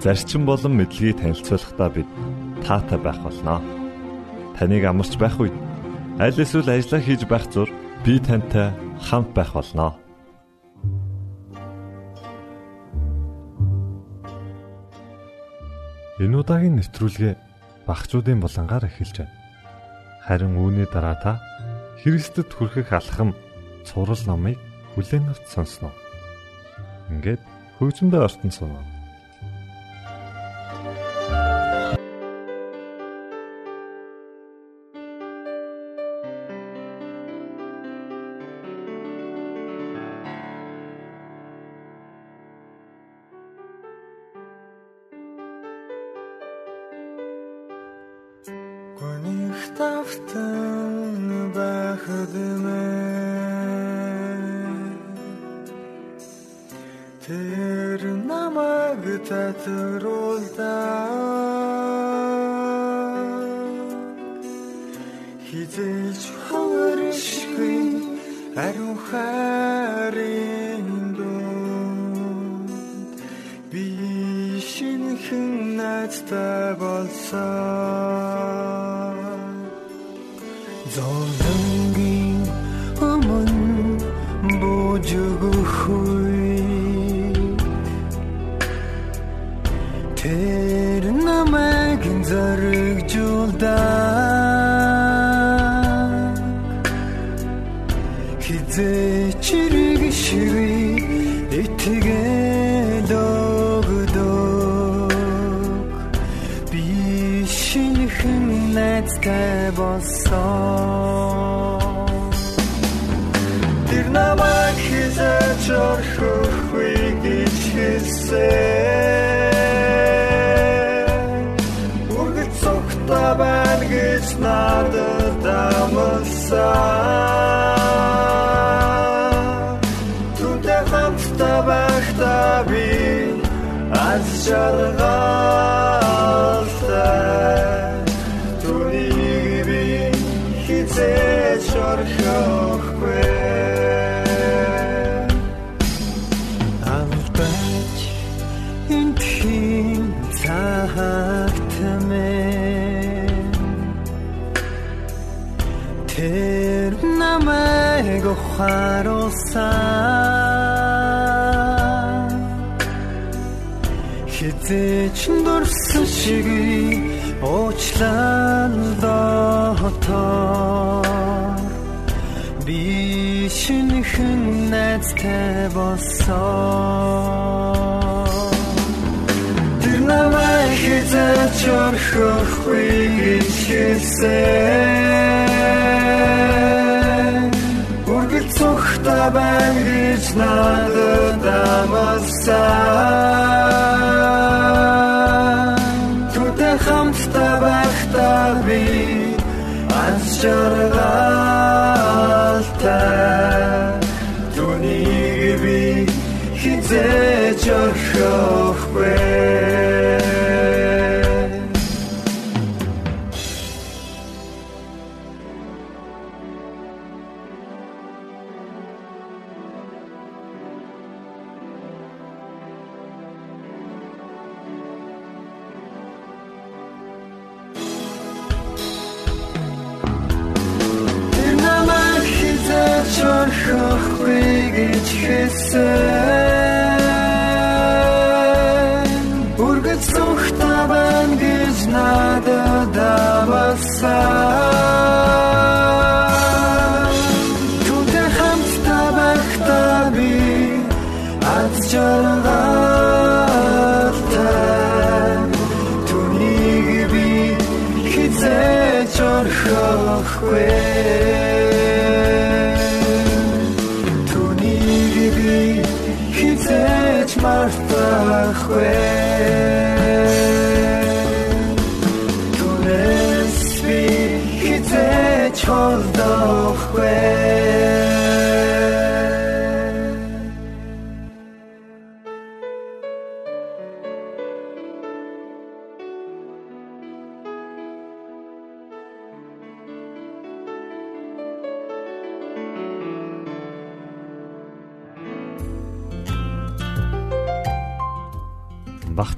зарчим болон мэдлэгийг танилцуулахдаа бид таатай байх болноо. Таныг амарч байх үед аль эсвэл ажиллаа хийж байх зур би тантай хамт байх болноо. Энэ удаагийн нэвтрүүлгээ багчуудын булангаар эхэлж байна. Харин үүний дараа та Христэд хүрэхэх алхам цурал номыг хүлээн авч сонсноо. Ингээд хөгжмөдөө ортон сунаа. Татруулдаа Хизээч хавршгүй ариун хайрын дунд би шинхэн найзтай болсон. Зовлонгийн намайг хизээч орхихгүй гэж хэлсэн Үргэлж цогтой байна гэж надад амласан. Түнтэй хамтдаа байхдаа би аз жаргалтай намайг ухааруулсан Хизээч дурсан шиг уучлал дотор Би шинхэн найзтай болсон. Тэр намайг хизээч орхихгүй гэж хэлсэн цогтой байна гэж надад амласан Түнтэй хамтдаа байхдаа би аз жаргалтай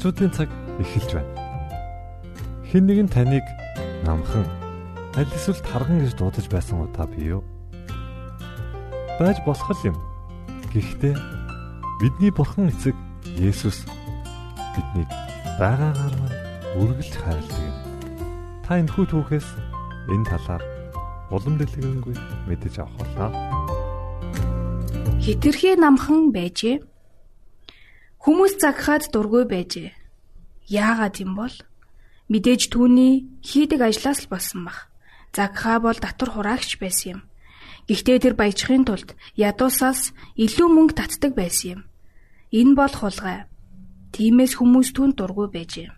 багцуудын цаг эхэлж байна. Хэн нэгэн таныг намхан аль эсвэл тарган гэж дуудаж байсан удаа бий юу? Байж болох юм. Гэхдээ бидний бурхан эцэг Есүс биднийг байгаагаар маань үргэлж хайрладаг юм. Та энэ хүү түүхээс энэ талаар улам дэлгэрэнгүй мэдэж авах болно. Хитрхи намхан байжээ. Хүмүүс загхаад дургүй байжээ. Яагаад юм бол мэдээж түүний хийдэг ажлаас л болсон бах. Загхаа бол татвар хураагч байсан юм. Гэхдээ тэр баяжхын тулд ядуусаас илүү мөнгө татдаг байсан юм. Энэ бол хулгай. Тиймээс хүмүүс түн дургүй байжээ.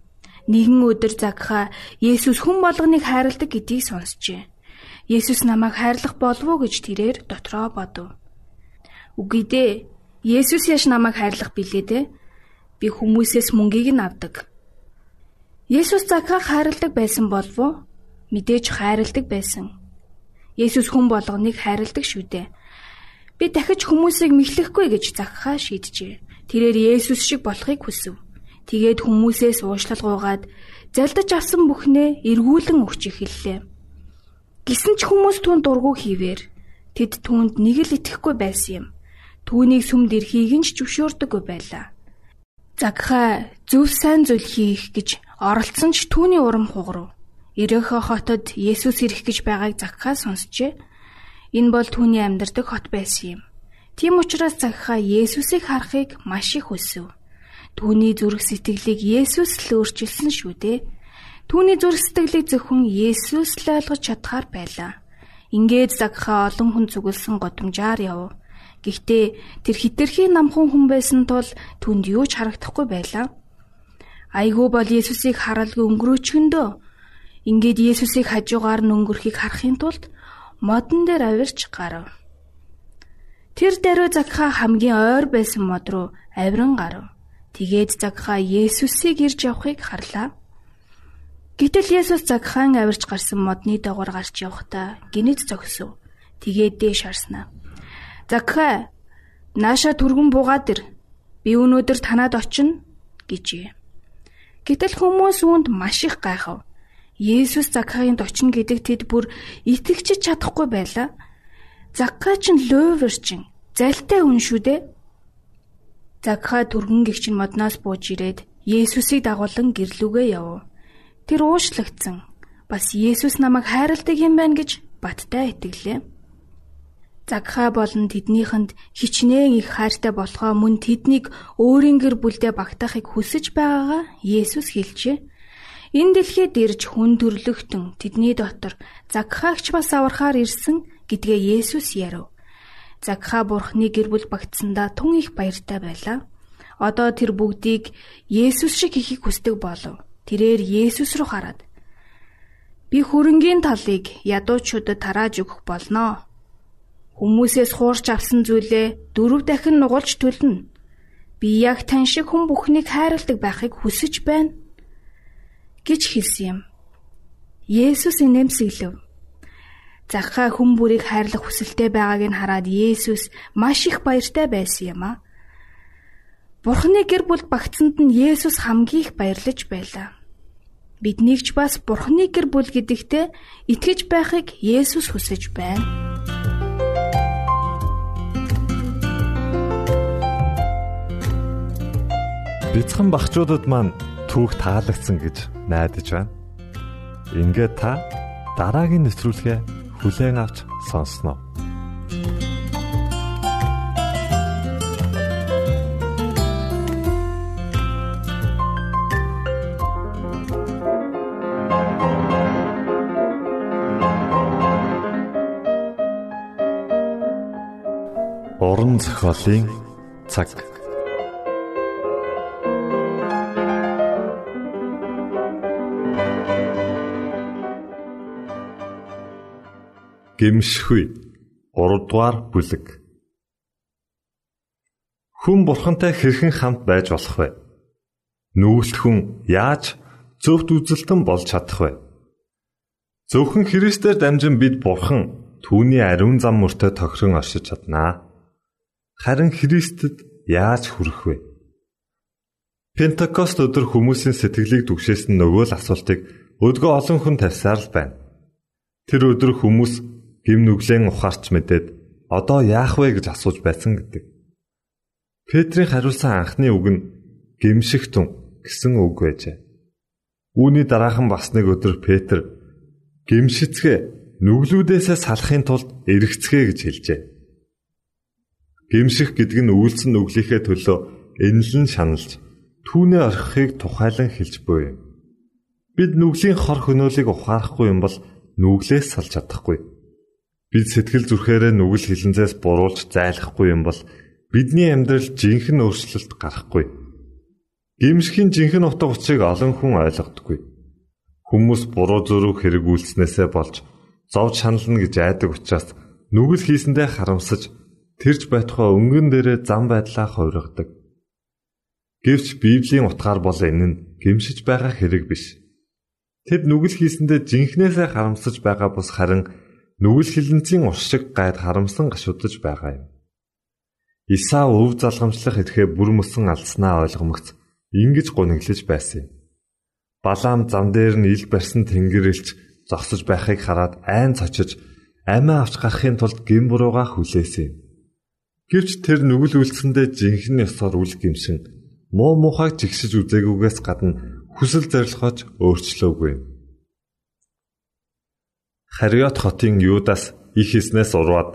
Нэгэн өдөр загхаа Есүс хүн болгоныг хайрладаг гэдгийг сонсчээ. Есүс намайг хайрлах болов уу гэж тэрээр дотроо бодов. Үгүй дээ. Есүс яш намайг хайрлах билээ дээ. Би хүмүүсээс мөнгийг нь авдаг. Есүс Закхаг хайрладаг байсан болов уу? Мэдээж хайрладаг байсан. Есүс хүн болгоныг хайрладаг шүү дээ. Би дахиж хүмүүсийг мэхлэхгүй гэж Закхаа шийджээ. Тэрээр Есүс шиг болохыг хүсв. Тэгээд хүмүүсээс уушлал гуугаад залдаж авсан бүхнээ эргүүлэн өгч эхэллээ. Гисэн ч хүмүүс түүнд дургу хийвэр тэд түүнд нэг л итгэхгүй байсан юм. Түүнийг сүмд ирэхийг нь ч зөвшөөрдөггүй байлаа. Загхаа зөв сайн зүйл хийх гэж оролцсон ч түүний урам хугарав. Ирехө хотод Есүс ирэх гэж байгааг Загхаа сонсчээ. Энэ бол түүний амьдардаг хот байсан юм. Тийм учраас Загхаа Есүсийг харахыг маш их хүсв. Түүний зүрх сэтгэлийг Есүс л өөрчилсөн шүү дээ. Түүний зүрх сэтгэлийг зөвхөн Есүс л ойлгож чадхаар байлаа. Ингээд Загхаа олон хүн зүгэлсэн годамжаар яв. Гэхдээ тэр хитрхийн намхан хүн байсан тул түнд юу ч харагдахгүй байлаа. Айгүй бол Есүсийг харалгүй өнгөрөөчгөндөө ингээд Есүсийг хажуугаар нь өнгөрөхийг харахын тулд модон дээр авирч гарав. Тэр даруй Закха хамгийн ойр байсан мод руу авиран гарав. Тэгээд Закха Есүсийг ирж явахыг харлаа. Гэтэл Есүс Закхан авирч гарсан модны дагавар гарч явахдаа гинэд зогсов. Тэгээд дээш харснаа. Закха нааша түргэн буугаад ир. Би өнөөдөр танад очино гэжээ. Гэтэл хүмүүс үүнд маш их гайхав. Есүс Закхагийн очино гэдэг тэд бүр итгэж чадахгүй байлаа. Закха ч лөөвөрчин залтай хүн шүү дээ. Закха түргэн гихчин модноос бууж ирээд Есүсийг дагуулan гэрлүүгээ яв. Тэр уушлагдсан. Бас Есүс намайг хайрладаг юм байна гэж баттай итгэлээ. Загха болон тэднийхэнд хичнээн их хайртай болохоо мөн тэднийг өөрийн гэр бүлдээ багтаахыг хүсэж байгаагаа Есүс хэлжээ. Энэ дэлхийд ирж хүн төрлөختөн тэдний дотор Загхаагч бас аврахаар ирсэн гэдгээ Есүс ярив. Загха бурхны гэр бүл багтсандаа тун их баяртай байлаа. Одоо тэр бүгдийг Есүс шиг хийхийг хүсдэг болов. Тэрээр Есүс рүү хараад би хөрөнгийн талыг ядуучуудад тарааж өгөх болноо. Хүмүүсээс хуурч авсан зүйлээ дөрөв дахин нугалж төлнө. Би яг тань шиг хүн бүхнийг хайрладаг байхыг хүсэж байна гэж хэлсэн юм. Есүс инээмсэглэв. Захаа хүн бүрийг хайрлах хүсэлтэй байгааг нь хараад Есүс маш их баяртай байсан юм а. Бурхны гэр бүл багцсанд нь Есүс хамгийн их баярлаж байлаа. Биднийг ч бас Бурхны гэр бүл гэдэгтээ итгэж байхыг Есүс хүсэж байна. Бяцхан багчуудад маань түүх таалагдсан гэж найдаж байна. Ингээд та дараагийн нэвтрүүлгээ хүлээн авч сонсноо. уран зохиолын цаг гимшгүй 3 дугаар бүлэг Хүн бурхантай хэрхэн хамт байж болох вэ? Нүүгэлт хүн яаж зөвхт үзэлтэн болж чадах вэ? Зөвхөн Христээр дамжин бид бурхан түүний ариун зам мөртөө тохирон оршиж чаднаа. Харин Христэд яаж хүрэх вэ? Пентакост өдөр хүмүүсийн сэтгэлийг түгшээсэн нөгөө л асуултыг өдгөө олон хүн тавьсаар л байна. Тэр өдөр хүмүүс гим нүглэн ухаарч мэдээд одоо яах вэ гэж асууж байсан гэдэг. Петрийн хариулсан анхны үг нь гимшигтэн гэсэн үг байжээ. Үүний дараахан бас нэг өдөр Петр гимшицгээ нүглүүдээсээ салахын тулд эргэцгээ гэж хэлжээ. Гимших гэдэг нь үйлсэн нүглийнхээ төлөө энэлэн шаналж түүнээ орхихыг тухайлан хэлж буй юм. Бид нүглийн хор хөнөөлийг ухаарахгүй юм бол нүглээс салж чадахгүй. Бид сэтгэл зүрхээрээ нүгэл хилэнцээс буруулж зайлахгүй юм бол бидний амьдрал жинхэнэ өөрчлөлт гарахгүй. Гимшхийн жинхэнэ утга учирыг олон хүн ойлгодоггүй. Хүмүүс буруу зөрүүг хэрэгүүлснээсээ болж зовж шанална гэж айдаг учраас нүгэл хийсэндээ харамсаж тэрж байтугай өнгөн дээрээ зам байдлаа хувиргадаг. Гэвч Библийн утгаар бол энэ нь гимшиж байгаа хэрэг биш. Тэд нүгэл хийсэндээ жинхнээсээ харамсаж байгаа бус харин нүгэл хилэнцийн уршиг гайд харамсан гашуудж байгаа юм. Исаа өв залгамжлах ирэхээ бүр мөсөн алдснаа ойлгомогц ингэж гуниглаж байсан юм. Балаам зам дээр нь ил барьсан тэнгэрэлч зогсож байхыг хараад айн цочиж амиа авч гарахын тулд гин бурууга хүлээсэн юм. Гэвч тэр нүгэл үлдсэндээ жинхэнэ ёсоор үл гимшин муу мухайг жигсэж үзээгүйгээс гадна хүсэл зорилгооч өөрчлөөгүй. Хариот хотын Юдас их хийснээс урваад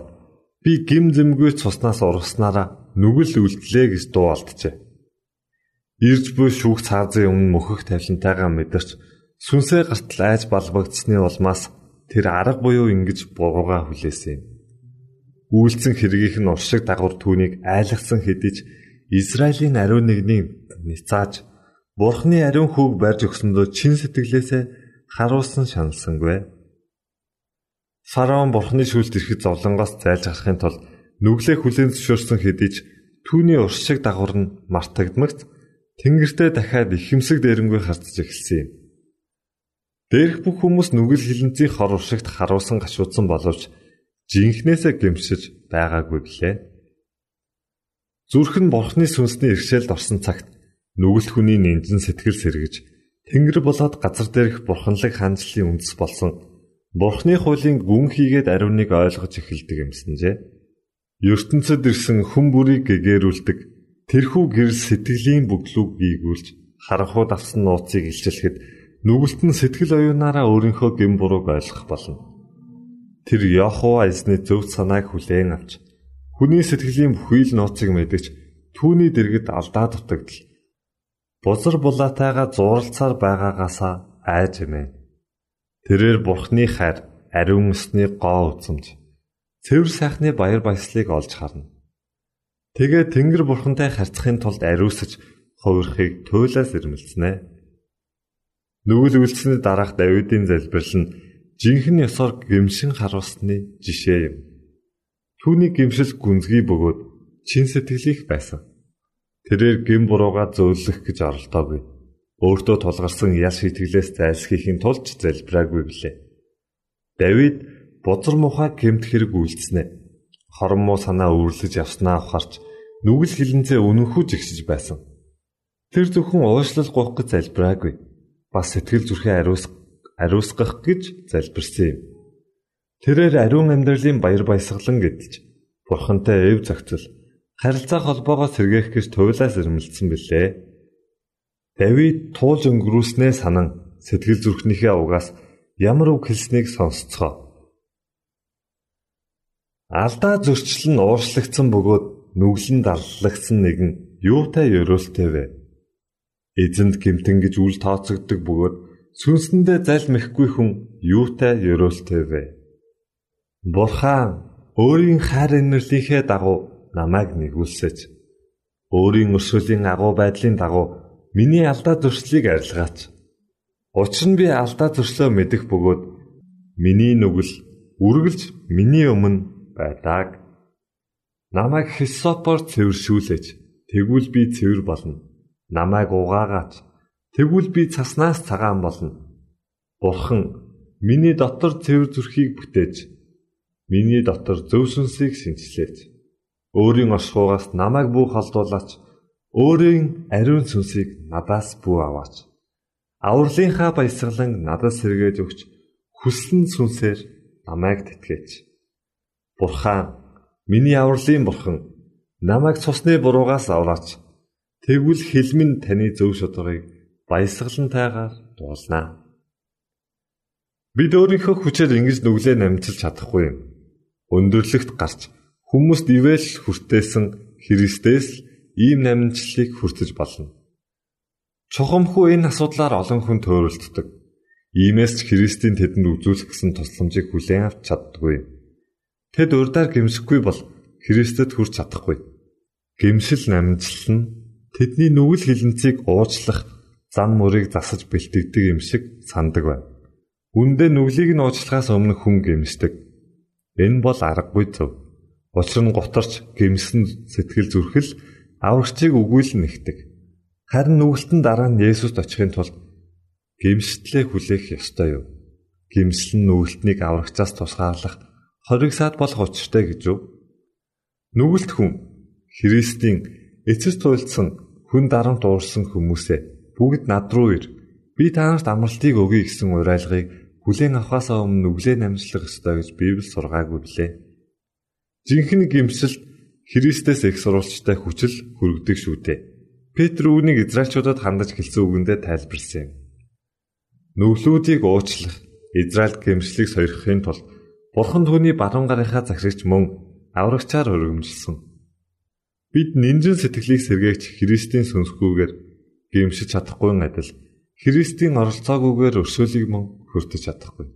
би гим зэмгүй цуснаас ургаснараа нүгэл үлдлээ гэж дуу алджээ. Ирж буй шүүх цаазын өмнө мөхөх тавилантайгаа мэдэрч сүнсээ гартал айж балбагдсны улмаас тэр арга буюу ингэж бурууга хүлээсэн юм үйлцэн хэргийнх нь уршиг дагавар түүнийг айлгсан хэдий ч Израилийн ариун нэгний ницааж Бурхны ариун хүүг барьж өгсөндөө чин сэтгэлээсээ харуулсан шаналсангүй. Фараон Бурхны шүүлт ирэхэд зовлонгоос зайлж гарахын тулд нүглээ хүлээн зөвшөөрсөн хэдий ч түүний уршиг дагавар нь мартагдмагц тэнгэртээ дахиад ихэмсэг дээрэнгүй харцж эхэлсэн юм. Дээрх бүх хүмүүс нүгэл хилэнцийн хор уршигт харуулсан гашуудсан боловч жинхнээсээ гэмшиж байгаагүй билээ. Зүрх нь бурхны сүнсний иршээлд орсон цагт нүгэлт хүний нэмжин сэтгэл сэргэж Тэнгэр болоод газар дээрх бурханлаг хаанчлалын үндэс болсон Бурхны хуулийн гүн хийгээд ариуныг ойлгож эхэлдэг юмсанжээ. ертөнцид ирсэн хүн бүрийг гэгэрүүлдэг тэрхүү гэрэл сэтгэлийн бүглүүг гийгүүлж харанхууд авсан нууцыг илчилэхэд нүгэлт нь сэтгэл оюунаараа өөрийнхөө гэм бурууг ойлгох болно. Тэр Яхова эзний зөв санааг хүлээн авч хүний сэтгэлийн бүхий л нууцыг мэдэж түүний дэргэд алдаа дутагдал. Бузар булаатайгаа зуралцаар байгаагаасаа айж эмээ. Тэрээр бурхны хайр, ариун өсний гоо үзэмж, цэвэр сайхны баяр баясгалыг олж харна. Тэгээ Тэнгэр бурхантай харьцахын тулд ариусж хувирхыг туйлаас ирмэлцэнэ. Нүгэл үлдсэний дараах Давидын залбирал нь жинхэнэ ёсоор гэмшин харуулсны жишээ юм. Түүний гэмшил гүнзгий бөгөөд чин сэтгэлийнх байсан. Тэрээр гэм бурууга зөөлөх гэж оролдоогүй. Өөртөө тулгарсан ял шитгэлээс зайлсхийхин тулд залбираагүй билээ. Давид бузар мухаа гэмт хэрэг үйлдснэ. Хорон муу санаа үүрлэж явснаа ухаарч нүгэл хилэнцээ өнөхүү жигсэж байсан. Тэр зөвхөн уушлал гоох гэж залбираагүй. Бас сэтгэл зүрхээ ариусгах ариусгах гэж залбирсан юм. Тэрээр ариун амьдралын баяр баясгалан гэдэлж бурхантай эв зохицол харилцаа холбоогоо сэргээх гэж туйлаас ирмэлцсэн билээ. Давид туулж өнгөрүүлснээ санан сэтгэл зүрхнийхээ угаас ямар үг хэлснийг сонсцгоо. Алдаа зөрчил нь ууршлагдсан бөгөөд нүглэн даллагдсан нэгэн юутай ёроолтой вэ? Эзэнд гимтэн гэж үл тооцогддог бөгөөд Сүнсэндээ залмихгүй хүн юутай ёроолтой вэ? Бурхан өөрийн хайр инэрлийнхээ дагуу намайг нэгүүлсэж өөрийн өршөөлийн агуу байдлын дагуу миний алдаа зөрчлийг арилгаач. Учир нь би алдаа зөрчлөө мэдэх бөгөөд миний нүгэл үргэлж миний өмнө байдаг. Намайг хисопор цэвэршүүлээч. Тэгвэл би цэвэр болно. Намайг угаагаач. Тэгвэл би цаснаас цагаан болно. Бурхан миний дотор цэвэр зүрхийг бүтээж миний дотор зөв сүнсийг шинчлээч. Өөрийн оршихугаас намайг бүү холдуулаач. Өөрийн ариун сүнсийг надаас бүү аваач. Авралынхаа баясгалан надад сэргээж өгч хүссэн сүнсээр намайг тэтгэж. Бурхан миний авралын бурхан намайг цусны буруугаас авраач. Тэгвэл хэлмэн таны зөв шударгыг баясгалантайгаар дуулнаа. Бид өөрийнхөө хүчээр ингэж нүглээ намжилж чадахгүй юм. Өндөрлөгт гарч хүмүүст ивэл хүртээсэн Христээс ийм намжлалыг хүртэж болно. Чухамхүү энэ асуудлаар олон хүн төөрөлддөг. Иймээс ч Христийн тэдэнд үзүүлэх гэсэн тусламжийг хүлээн авч чаддаггүй. Тэд урдаар гимсэхгүй бол Христэд хүрч чадахгүй. Гимсэл намжлал нь тэдний нүгэл хилэнцгийг уучлах зан мөрийг засаж бэлтгэдэг юм шиг сандаг байна. Үндэ нүглийг нь уучлахаас өмнө хүн гимсдэг. Энэ бол аргагүй зөв. Учир нь гутарч гимсэн сэтгэл зүрхэл аврагчийг өгүүлэн нэгдэг. Харин нүгэлтэн дараа нь Есүст очихын тулд гимстлээ хүлээх ёстой юу? Гимсэл нь нүгэлтнийг аврагчаас тусгаарлах хориг саад болох учиртай гэж юу? Нүгэлт хүн Христийн эцэс туйлдсан хүн дарамт уурсан хүмүүсээ бүгд над руу ир. Би та нарт амралтыг өгье гэсэн уриалгыг хүлээн авахаас өмнө нүглээ намжлах ёстой гэж Библи сургаагүй билээ. Жинхэнэ гимсэлт Христээс их сурвалжтай хүчил хүргэдэг шүү дээ. Петр үүнийг Израильчуудад хандаж хэлсэн үгэндээ тайлбарлсан юм. Нүглүүдийг уучлах, Израильд гимслийг сойрхохын тулд Бурхан түүний баруун гарынхаа загшигч мөн аврагчаар өргөмжилсөн. Бид нинжин сэтгэлийг сэргээгч Христийн сүнсгүйгээр гимшиж чадахгүй адил Христийн оролцоогүйгээр өршөөлийг мөн хүртэж чадахгүй.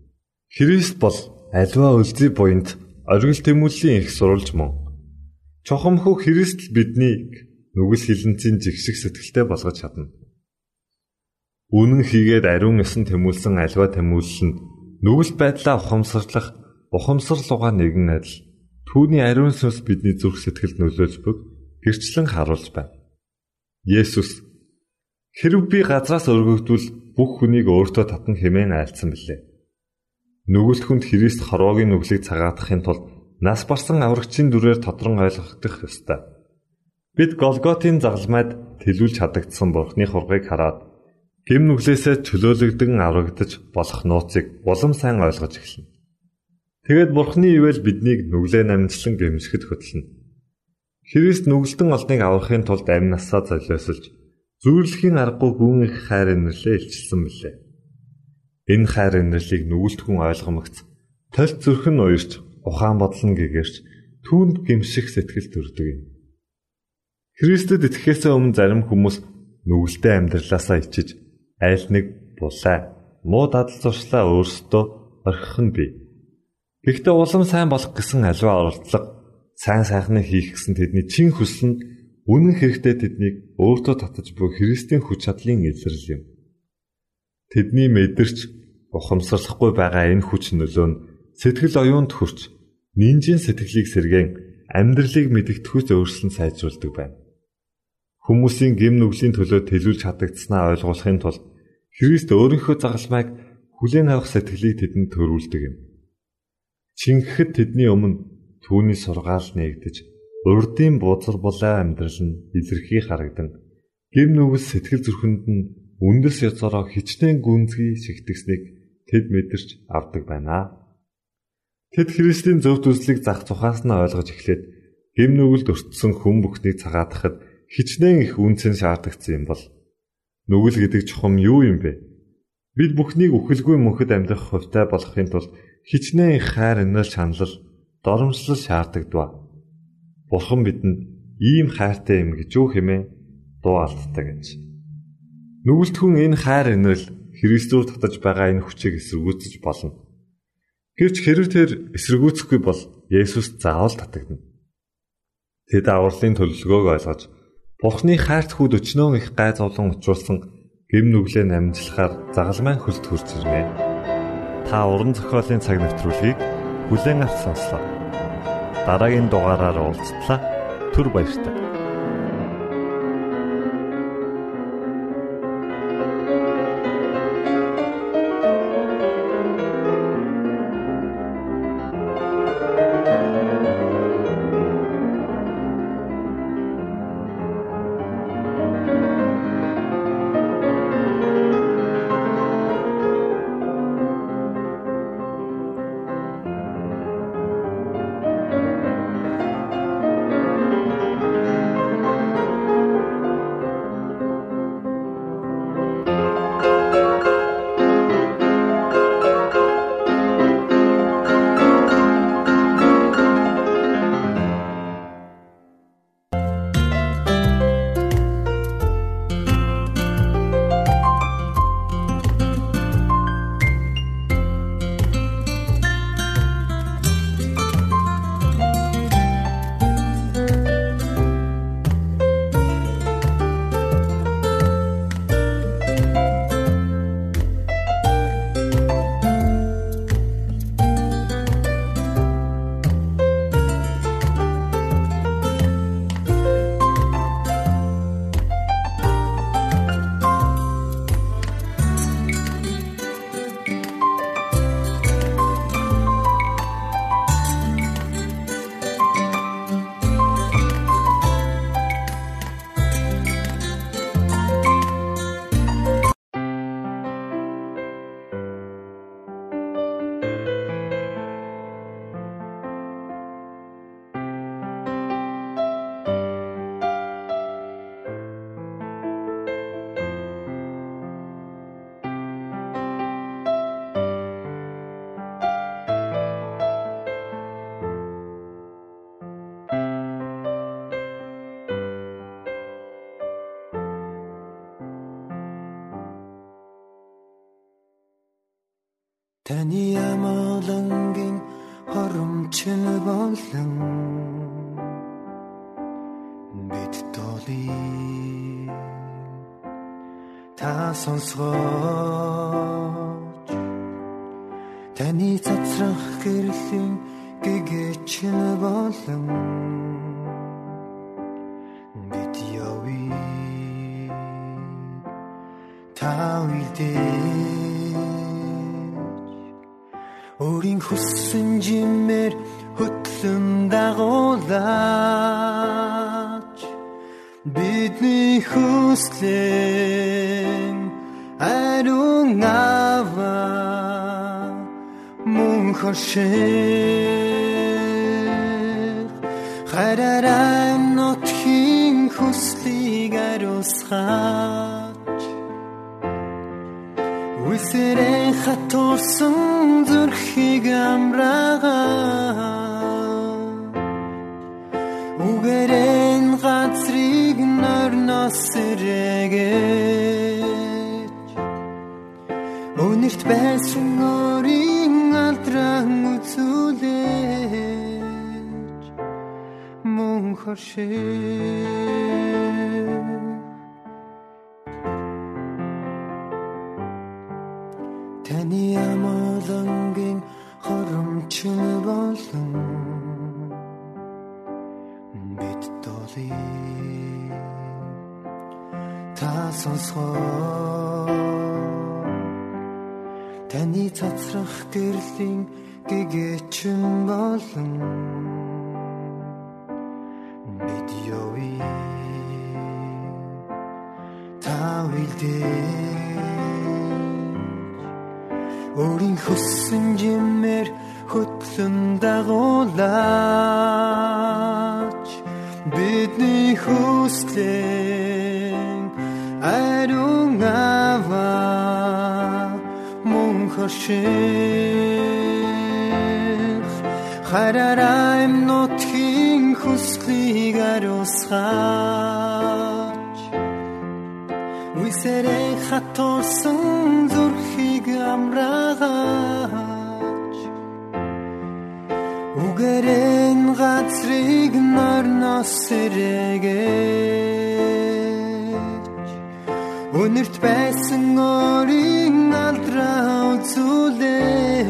Христ бол альва үлзий буйнд оргил тэмүүллийн их сурулж мөн. Чухамхүү Христ биднийг нүгэл хилэнцийн жигших сэтгэлтэй болгож чадна. Үнэн хийгээд ариун ёсон тэмүүлсэн альва тэмүүлэл нь нүгэл байдлаа ухамсарлах ухамсарлуугаа нэгэн адил түүний ариун сүнс бидний зүрх сэтгэлд нөлөөлж бүг гэрчлэн харуулж байна. Есүс хэрв би газраас өргөгдвөл бүх хүнийг өөртөө татна хэмээн айлцсан билээ. Нүгэлт хүнд Христ хорвоогийн нүглийг цагаатгахын тулд нас барсан аврагчийн дүрээр тодрон ойлгох ёстой. Бид Голготын загалмайд тэлүүлж хадагдсан Бурхны хургийг хараад гим нүглээсээ чөлөөлөгдөн аврагдаж болох нууцыг улам сайн ойлгож эхэлнэ. Тэгэд Бурхны ивэл биднийг нүглээ намжлан гэмшгэд хөтлөнө. Христ нүгэлтэн олныг аврахын тулд амь насаа золиослж Зүйрлэхийн аргагүй гүн их хайр инэрлээ илчилсэн билээ. Энэ хайр инэрлийг нүгэлт хүн ойлгомогц толь зүрх нь уярч ухаан бодол нь гэгэрч түүнд гимших сэтгэл төрдөг юм. Христэд итгэхээс өмнө зарим хүмүүс нүгэлтэй амьдралаасаа ичиж айл нэг булаа муу дадал зуршлаа өөрсдөө орхих нь бий. Гэхдээ улам сайн болох гэсэн аливаа оролдлого сайн сайхныг хийх гэсэн тэдний чин хүсэл нь Үнэн хэрэгтээ тэднийг өөртөө татаж буй Христийн хүч чадлын илрэл юм. Тэдний мэдэрч ухамсарлахгүй байгаа энэ хүч нөлөө нь сэтгэл оюунд хүрч нинжин сэтгэлийг сэргээн амьдралыг мэдгэдэгхүйц өөрчлөн сайжруулдаг байна. Хүмүүсийн гим нүглийн төлөө төлөвлөж чадагдсанаа ойлгуулахын тулд Христ өөрийнхөө загалмайг хүлээн авах сэтгэлийг тэдэнд төрүүлдэг юм. Чингэхэд тэдний өмнө түүний сургаал нэгдэж урдын бузар булаа амьдрал нь илэрхий харагдан гим нүгэл сэтгэл зүрхэнд нь үндэс яцороо хичнээн гүнзгий шигтгсэнийг тэд мэдэрч авдаг байна. Тэд Христийн зөв төслийг зах тухаас нь ойлгож эхлээд гим нүгэлд өртсөн хүн бүхнийг цагаатахад хичнээн их үнцэн шаардагдсан юм бол нүгэл гэдэг чухам юу юм бэ? Бид бүхнийг үхэлгүй мөнхөд амьдрах хувьтай болохын тулд хичнээн их хайр инээл шаналл доромжлол шаарддаг. Бурхан бидэнд ийм хайртай юм гэж юу хэмээн дуу алддаг гэж. Нүгэлт хүн энэ хайр инрэл Христээр татаж байгаа энэ хүчийг эсэргүүцэж болно. Гэвч хэрэг тэр эсэргүүцэхгүй бол Есүс заавал татагдана. Тэд авралын төлөвлөгөөг ойлгож Бурхны хайрт хүүд өчнөө их гай зовлон учруулсан гим нүглээ намжлахаар загалмайн хөлт хурж ирнэ. Та уран зохиолын цаг навтруулыг Хүлээн авч сонслоо. Дараагийн дугаараар уулзтлаа. Түр баярлалаа. Таны амгалангийн хоромч нь болон бид толи та сонсгооч. Таны цацрах гэрлийн гэгэч нь болон бид явъя та үйлдээ өөрийн хүссэн жимээр хөтлөн дагуулаач. Бидний хүслэн ариун ава мөн хошиг. Хараарай нотхийн хүслийг ариусгаач Үсэрэн хатуулсан зүрхийг амраага. Үгэрэн газрыг норноос сэрэгэж Өнөрт байсан өрийн алдран үзүүлэж Мөн хоршээ та үйлдээ өөрийн хүссэн жимээр хөтлөн дагуулаач. Бидний хүслэн ариун ава мөн хошиг хараарай нотхийн хүслийг ариусгаач Үсэрэй хатуулсан зүрхийг амраагач Үгэрэн газрыг норноос сэрэгэж Өнөрт байсан өрийн алдраа үзүүлэж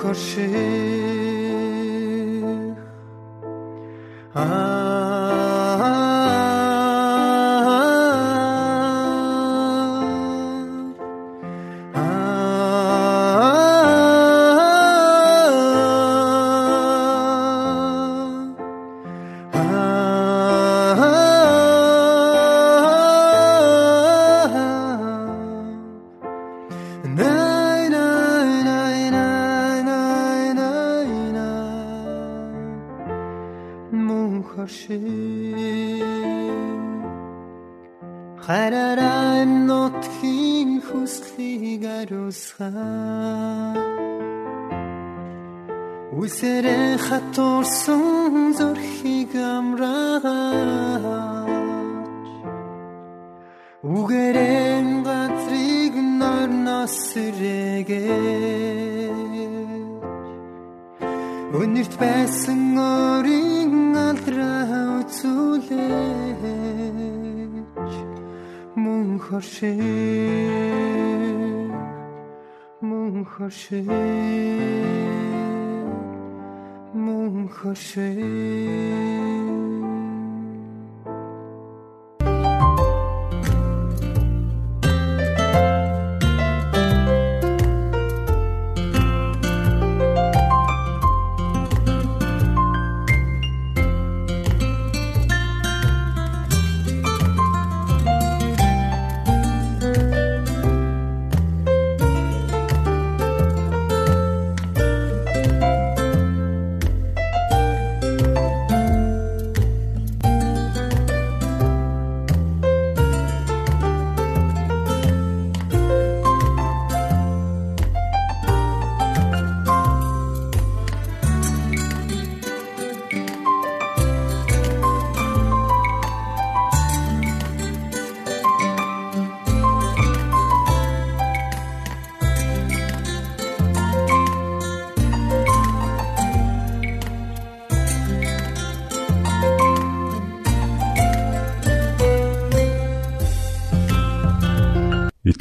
хорших аа Үгэрэн газрыг норноос сэрээгээч Өнөрт байсан өрийн алдраа үзүүлээч. Мөн хоршиг Мөн хоршиг Мөн хоршиг